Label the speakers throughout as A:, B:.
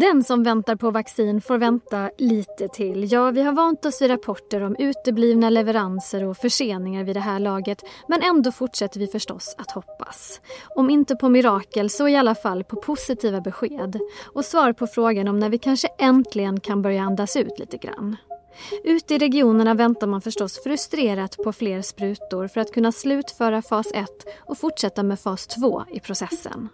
A: Den som väntar på vaccin får vänta lite till. Ja, vi har vant oss vid rapporter om uteblivna leveranser och förseningar vid det här laget. Men ändå fortsätter vi förstås att hoppas. Om inte på mirakel så i alla fall på positiva besked. Och svar på frågan om när vi kanske äntligen kan börja andas ut lite grann. Ute i regionerna väntar man förstås frustrerat på fler sprutor för att kunna slutföra fas 1 och fortsätta med fas 2 i processen.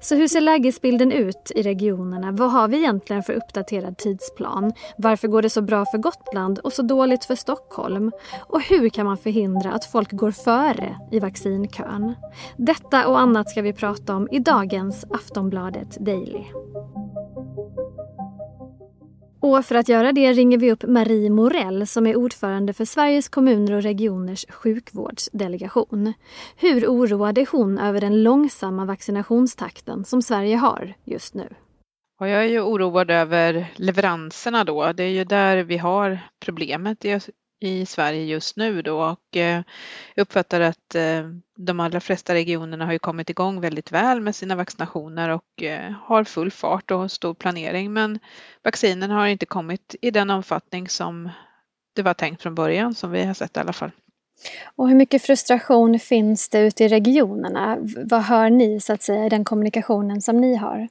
A: Så hur ser lägesbilden ut i regionerna? Vad har vi egentligen för uppdaterad tidsplan? Varför går det så bra för Gotland och så dåligt för Stockholm? Och hur kan man förhindra att folk går före i vaccinkön? Detta och annat ska vi prata om i dagens Aftonbladet Daily. Och för att göra det ringer vi upp Marie Morell som är ordförande för Sveriges kommuner och regioners sjukvårdsdelegation. Hur oroad är hon över den långsamma vaccinationstakten som Sverige har just nu?
B: jag är ju oroad över leveranserna då. Det är ju där vi har problemet i Sverige just nu då och eh, jag uppfattar att eh, de allra flesta regionerna har ju kommit igång väldigt väl med sina vaccinationer och eh, har full fart och stor planering men vaccinen har inte kommit i den omfattning som det var tänkt från början som vi har sett i alla fall.
A: Och hur mycket frustration finns det ute i regionerna? Vad hör ni så att säga i den kommunikationen som ni har?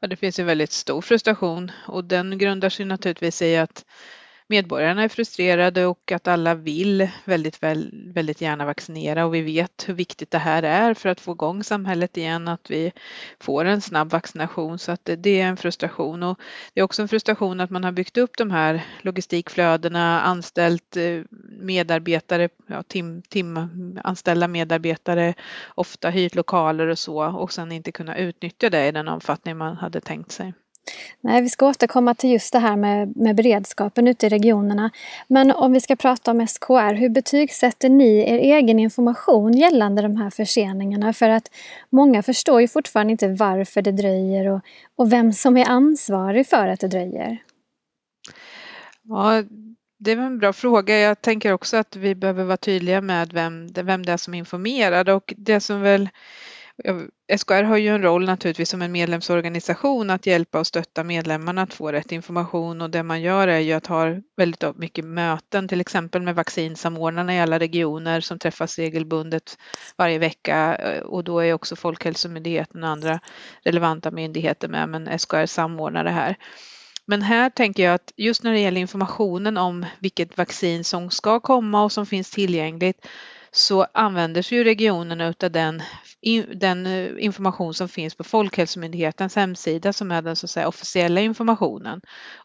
B: Ja, det finns en väldigt stor frustration och den grundar sig naturligtvis i att medborgarna är frustrerade och att alla vill väldigt, väldigt gärna vaccinera. Och vi vet hur viktigt det här är för att få igång samhället igen, att vi får en snabb vaccination. Så att det är en frustration. Och det är också en frustration att man har byggt upp de här logistikflödena, anställt eh, medarbetare, ja, tim, timanställda medarbetare, ofta hyrt lokaler och så och sen inte kunna utnyttja det i den omfattning man hade tänkt sig.
A: Nej, vi ska återkomma till just det här med, med beredskapen ute i regionerna. Men om vi ska prata om SKR, hur betygsätter ni er egen information gällande de här förseningarna? För att många förstår ju fortfarande inte varför det dröjer och, och vem som är ansvarig för att det dröjer.
B: Ja, det är en bra fråga. Jag tänker också att vi behöver vara tydliga med vem, vem det är som informerar och det som väl SKR har ju en roll naturligtvis som en medlemsorganisation att hjälpa och stötta medlemmarna att få rätt information och det man gör är ju att ha väldigt mycket möten, till exempel med vaccinsamordnarna i alla regioner som träffas regelbundet varje vecka eh, och då är också Folkhälsomyndigheten och andra relevanta myndigheter med, men SKR samordnar det här. Men här tänker jag att just när det gäller informationen om vilket vaccin som ska komma och som finns tillgängligt så använder sig ju regionerna utav den, den eh, information som finns på Folkhälsomyndighetens hemsida som är den så att säga officiella informationen.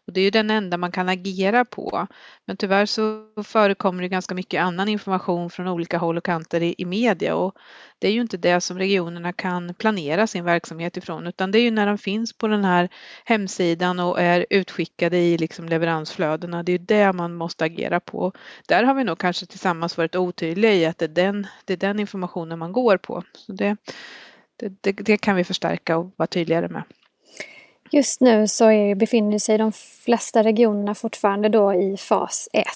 B: Och det är ju den enda man kan agera på. Men tyvärr så förekommer det ganska mycket annan information från olika håll och kanter i, i media och det är ju inte det som regionerna kan planera sin verksamhet ifrån utan det är ju när de finns på den här hemsidan och är utskickade i liksom leveransflödena. Det är ju det man måste agera på. Där har vi nog kanske tillsammans varit otydliga i att det är den, det är den informationen man går på. Så det, det, det, det kan vi förstärka och vara tydligare med.
A: Just nu så är, befinner sig de flesta regionerna fortfarande då i fas 1.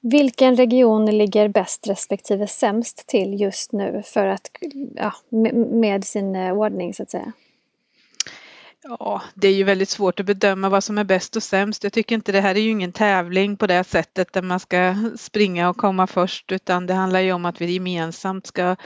A: Vilken region ligger bäst respektive sämst till just nu för att, ja, med sin eh, ordning så att säga?
B: Ja, det är ju väldigt svårt att bedöma vad som är bäst och sämst. Jag tycker inte det här är ju ingen tävling på det sättet där man ska springa och komma först utan det handlar ju om att vi gemensamt ska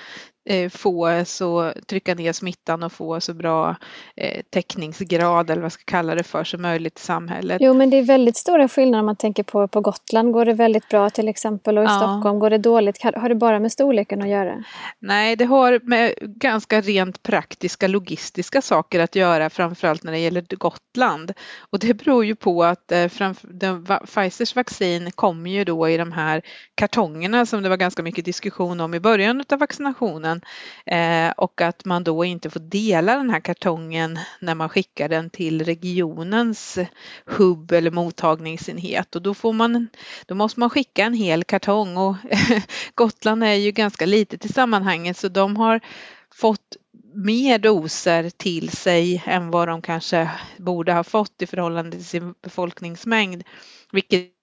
B: få så trycka ner smittan och få så bra eh, täckningsgrad eller vad jag ska kalla det för som möjligt i samhället.
A: Jo men det är väldigt stora skillnader om man tänker på på Gotland går det väldigt bra till exempel och i ja. Stockholm går det dåligt. Har det bara med storleken att göra?
B: Nej det har med ganska rent praktiska logistiska saker att göra framförallt när det gäller Gotland. Och det beror ju på att eh, den, Pfizers vaccin kommer ju då i de här kartongerna som det var ganska mycket diskussion om i början av vaccinationen kartongen eh, och att man då inte får dela den här kartongen när man skickar den till regionens hubb eller mottagningsenhet och då får man, då måste man skicka en hel kartong och Gotland är ju ganska litet i sammanhanget så de har fått mer doser till sig än vad de kanske borde ha fått i förhållande till sin befolkningsmängd. Vilket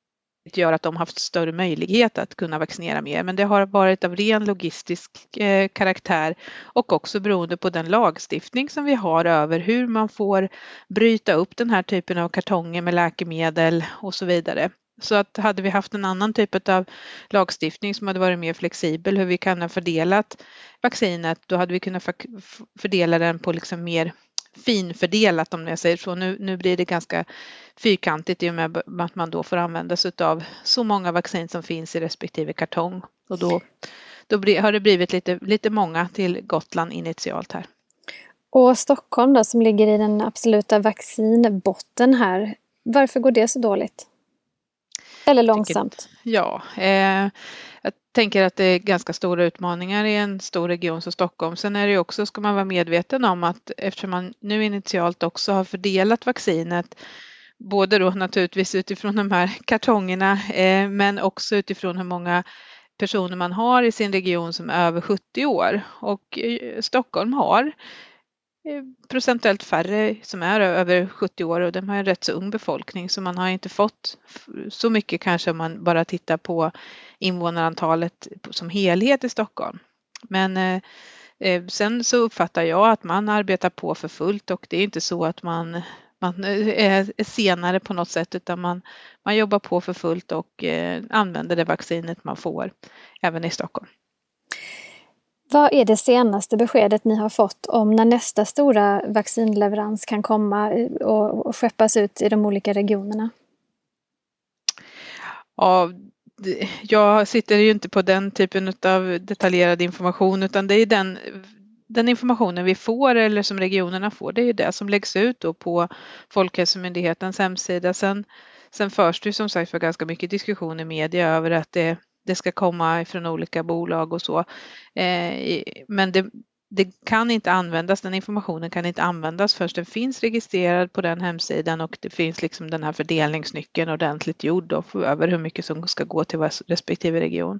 B: gör att de haft större möjlighet att kunna vaccinera mer. Men det har varit av ren logistisk eh, karaktär och också beroende på den lagstiftning som vi har över hur man får bryta upp den här typen av kartonger med läkemedel och så vidare. Så att hade vi haft en annan typ av lagstiftning som hade varit mer flexibel hur vi kan ha fördelat vaccinet, då hade vi kunnat fördela den på liksom mer finfördelat om jag säger så. Nu, nu blir det ganska fyrkantigt i och med att man då får använda sig av så många vaccin som finns i respektive kartong. Och då, då har det blivit lite, lite många till Gotland initialt här.
A: Och Stockholm då som ligger i den absoluta vaccinbotten här, varför går det så dåligt? Eller långsamt?
B: ja, eh, jag tänker att det är ganska stora utmaningar i en stor region som Stockholm. Sen är det också, ska man vara medveten om att eftersom man nu initialt också har fördelat vaccinet både då naturligtvis utifrån de här kartongerna eh, men också utifrån hur många personer man har i sin region som är över 70 år och eh, Stockholm har procentuellt färre som är över 70 år och de har en rätt så ung befolkning så man har inte fått så mycket kanske om man bara tittar på invånarantalet som helhet i Stockholm. Men eh, eh, sen så uppfattar jag att man arbetar på för fullt och det är inte så att man, man eh, är senare på något sätt utan man, man jobbar på för fullt och eh, använder det vaccinet man får även i Stockholm.
A: Vad är det senaste beskedet ni har fått om när nästa stora vaccinleverans kan komma eh, och skeppas ut i de olika regionerna?
B: Ja, jag sitter ju inte på den typen av detaljerad information utan det är den, den informationen vi får eller som regionerna får, det är ju det som läggs ut då på Folkhälsomyndighetens hemsida. Sen, sen förs det ju som sagt för ganska mycket diskussion i media över att det det ska komma från olika bolag och så. Eh, men det, det kan inte användas, den informationen kan inte användas förrän den finns registrerad på den hemsidan och det finns liksom den här fördelningsnyckeln ordentligt gjord då över hur mycket som ska gå till respektive region.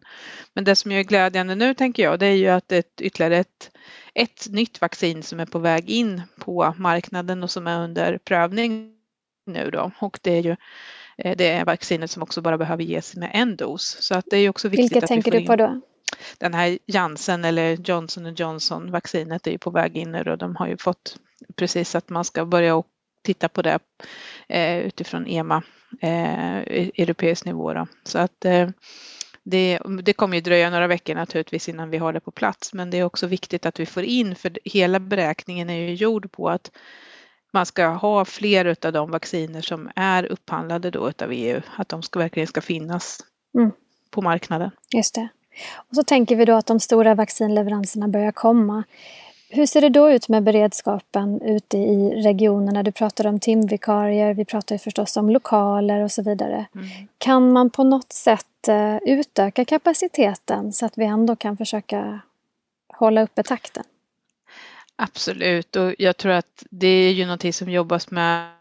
B: Men det som är glädjande nu tänker jag, det är ju att ett ytterligare ett, ett nytt vaccin som är på väg in på marknaden och som är under prövning nu då och det är ju det är vaccinet som också bara behöver ges med en dos. Så att det är också viktigt
A: Vilka att tänker vi får du på då?
B: Den här Janssen eller Johnson Johnson vaccinet är ju på väg in nu och de har ju fått precis att man ska börja titta på det eh, utifrån EMA, eh, europeisk nivå. Då. Så att eh, det, det, kommer ju dröja några veckor naturligtvis innan vi har det på plats men det är också viktigt att vi får in för hela beräkningen är ju gjord på att man ska ha fler av de vacciner som är upphandlade då utav EU, att de ska, verkligen ska finnas mm. på marknaden.
A: Just det. Och så tänker vi då att de stora vaccinleveranserna börjar komma. Hur ser det då ut med beredskapen ute i regionerna? Du pratar om timvikarier, vi pratar ju förstås om lokaler och så vidare. Mm. Kan man på något sätt eh, utöka kapaciteten så att vi ändå kan försöka hålla uppe takten?
B: Absolut och jag tror att det är ju någonting som jobbas med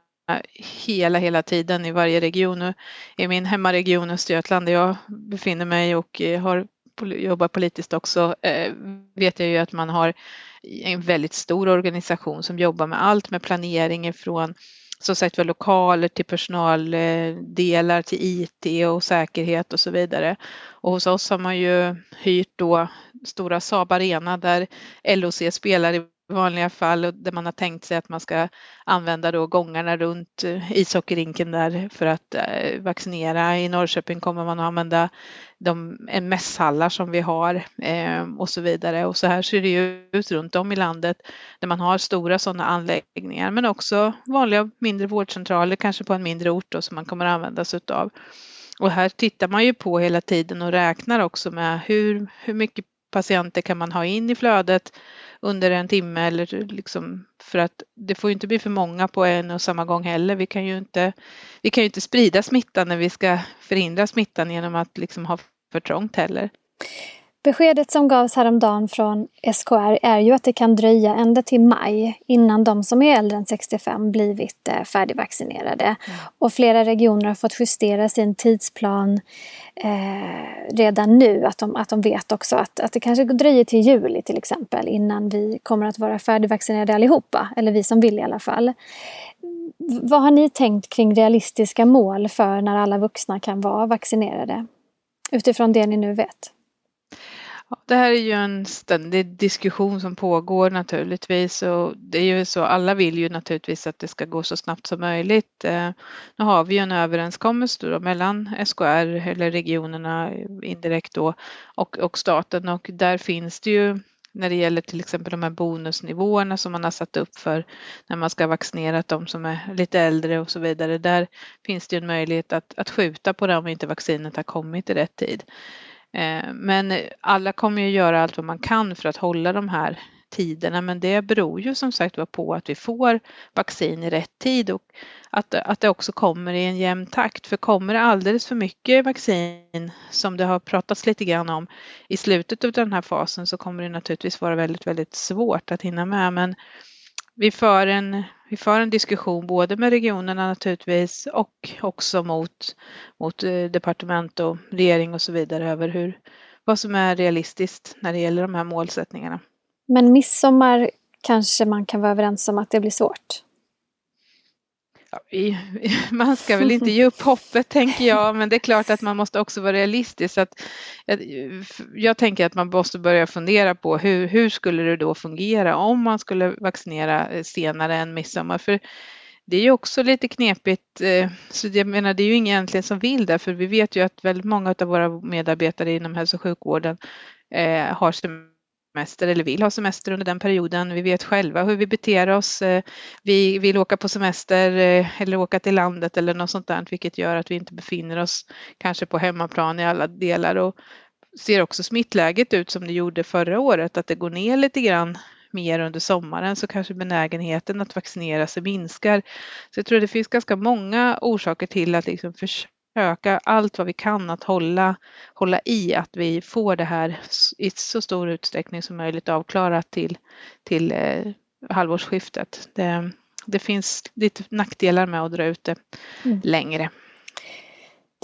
B: hela, hela tiden i varje region. I min hemmaregion Östergötland där jag befinner mig och eh, har jobbar politiskt också eh, vet jag ju att man har en väldigt stor organisation som jobbar med allt med planering från som sagt var lokaler till personaldelar till IT och säkerhet och så vidare. Och hos oss har man ju hyrt då stora Saab Arena där LOC spelar i vanliga fall där man har tänkt sig att man ska använda då gångarna runt eh, ishockeyrinken där för att eh, vaccinera. I Norrköping kommer man att använda de eh, mässhallar som vi har ehm, och så vidare. Och så här ser det ju ut runt om i landet där man har stora sådana anläggningar men också vanliga mindre vårdcentraler kanske på en mindre ort då, som man kommer att använda sig utav. Och här tittar man ju på hela tiden och räknar också med hur, hur mycket patienter kan man ha in i flödet under en timme eller liksom för att det får ju inte bli för många på en och samma gång heller. Vi kan ju inte, vi kan ju inte sprida smittan när vi ska förhindra smittan genom att liksom ha för trångt heller.
A: Beskedet som gavs häromdagen från SKR är ju att det kan dröja ända till maj innan de som är äldre än 65 blivit eh, färdigvaccinerade. Mm. Och flera regioner har fått justera sin tidsplan eh, redan nu. Att de, att de vet också att, att det kanske dröjer till juli till exempel innan vi kommer att vara färdigvaccinerade allihopa. Eller vi som vill i alla fall. vad har ni tänkt kring realistiska mål för när alla vuxna kan vara vaccinerade? Utifrån det ni nu vet.
B: Det här är ju en ständig diskussion som pågår naturligtvis och det är ju så, alla vill ju naturligtvis att det ska gå så snabbt som möjligt. Eh, nu har vi ju en överenskommelse då mellan SKR eller regionerna indirekt då och, och staten och där finns det ju när det gäller till exempel de här bonusnivåerna som man har satt upp för när man ska vaccinera de som är lite äldre och så vidare. Där finns det en möjlighet att, att skjuta på det om inte vaccinet har kommit i rätt tid. Eh, men alla kommer ju göra allt vad man kan för att hålla de här tiderna men det beror ju som sagt på att vi får vaccin i rätt tid och att, att det också kommer i en jämn takt. För kommer det alldeles för mycket vaccin som det har pratats lite grann om i slutet av den här fasen så kommer det naturligtvis vara väldigt, väldigt svårt att hinna med. Men vi för en, vi för en diskussion både med regionerna naturligtvis och också mot, mot eh, departement och regering och så vidare över hur, vad som är realistiskt när det gäller de här målsättningarna.
A: Men midsommar kanske man kan vara överens om att det blir svårt?
B: Man ska väl inte ge upp hoppet tänker jag, men det är klart att man måste också vara realistisk. Att, eh, jag tänker att man måste börja fundera på hur, hur skulle det då fungera om man skulle vaccinera eh, senare än midsommar? För det är ju också lite knepigt, eh, så jag menar det är ju ingen egentligen som vill det, för vi vet ju att väldigt många av våra medarbetare inom hälso och sjukvården har semester eller vill ha semester under den perioden. Vi vet själva hur vi beter oss. Eh, vi vill åka på semester eh, eller åka till landet eller något sånt där, vilket gör att vi inte befinner oss kanske på hemmaplan i alla delar och ser också smittläget ut som det gjorde förra året, att det går ner lite grann mer under sommaren så kanske benägenheten att vaccinera sig minskar. Så jag tror det finns ganska många orsaker till att liksom försöka allt vad vi kan att hålla, hålla i att vi får det här i så stor utsträckning som möjligt avklarat till, till eh, halvårsskiftet. Det, det finns lite nackdelar med att dra ut det mm. längre.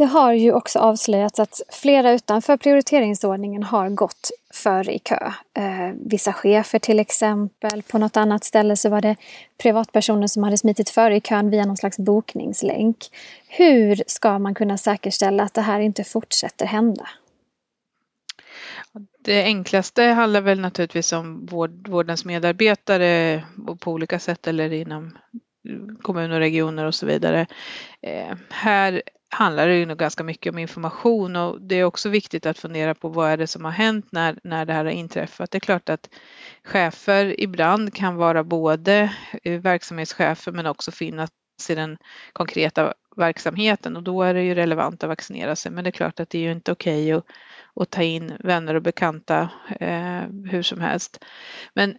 A: Det har ju också avslöjats att flera utanför prioriteringsordningen har gått före i kö. Eh, vissa chefer till exempel. På något annat ställe så var det privatpersoner som hade smitit före i kön via någon slags bokningslänk. Hur ska man kunna säkerställa att det här inte fortsätter hända?
B: Det enklaste handlar väl naturligtvis om vård, vårdens medarbetare på olika sätt eller inom kommuner och regioner och så vidare. Eh, här handlar det ju nog ganska mycket om information och det är också viktigt att fundera på vad är det som har hänt när, när det här har inträffat. Det är klart att chefer ibland kan vara både eh, verksamhetschefer men också finnas i den konkreta verksamheten och då är det ju relevant att vaccinera sig. Men det är klart att det är ju inte okej okay att, att ta in vänner och bekanta eh, hur som helst. Men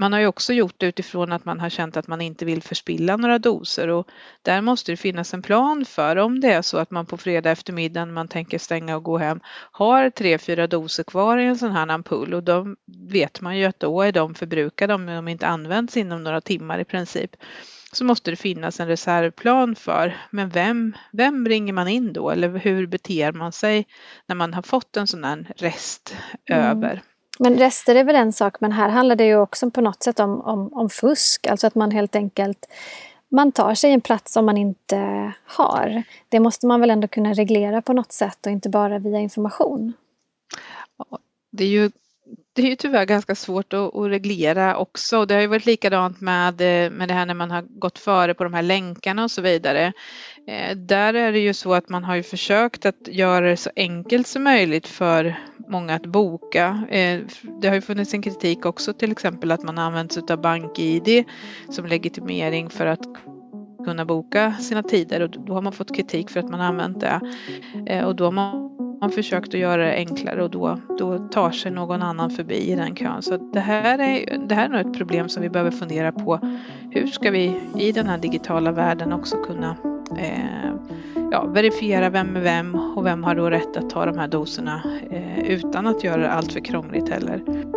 B: man har ju också gjort det utifrån att man har känt att man inte vill förspilla några doser och där måste det finnas en plan för om det är så att man på fredag eftermiddag när man tänker stänga och gå hem har tre, fyra doser kvar i en sån här ampull och då vet man ju att då är de förbrukade om de inte används inom några timmar i princip så måste det finnas en reservplan för. Men vem, vem ringer man in då eller hur beter man sig när man har fått en sån här rest mm. över?
A: Men rester är väl en sak, men här handlar det ju också på något sätt om, om, om fusk. Alltså att man helt enkelt man tar sig en plats som man inte har. Det måste man väl ändå kunna reglera på något sätt och inte bara via information.
B: Det är ju det är ju tyvärr ganska svårt att, att, reglera också. Det har ju varit likadant med, eh, med det här när man har gått före på de här länkarna och så vidare. Eh, där är det ju så att man har ju försökt att göra det så enkelt som möjligt för många att boka. Eh, det har ju funnits en kritik också till exempel att man har använt sig av BankID som legitimering för att kunna boka sina tider och då har man fått kritik för att man har använt det. Eh, och då har man man försökt att göra det enklare och då, då tar sig någon annan förbi i den kön. Så det här, är, det här är nog ett problem som vi behöver fundera på. Hur ska vi i den här digitala världen också kunna eh, ja, verifiera vem är vem och vem har då rätt att ta de här doserna eh, utan att göra det allt för krångligt heller.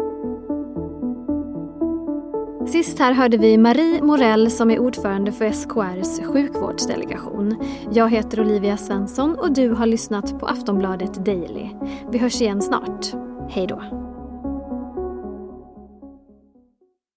A: Sist här hörde vi Marie Morell som är ordförande för SKRs sjukvårdsdelegation. Jag heter Olivia Svensson och du har lyssnat på Aftonbladet Daily. Vi hörs igen snart. Hej då!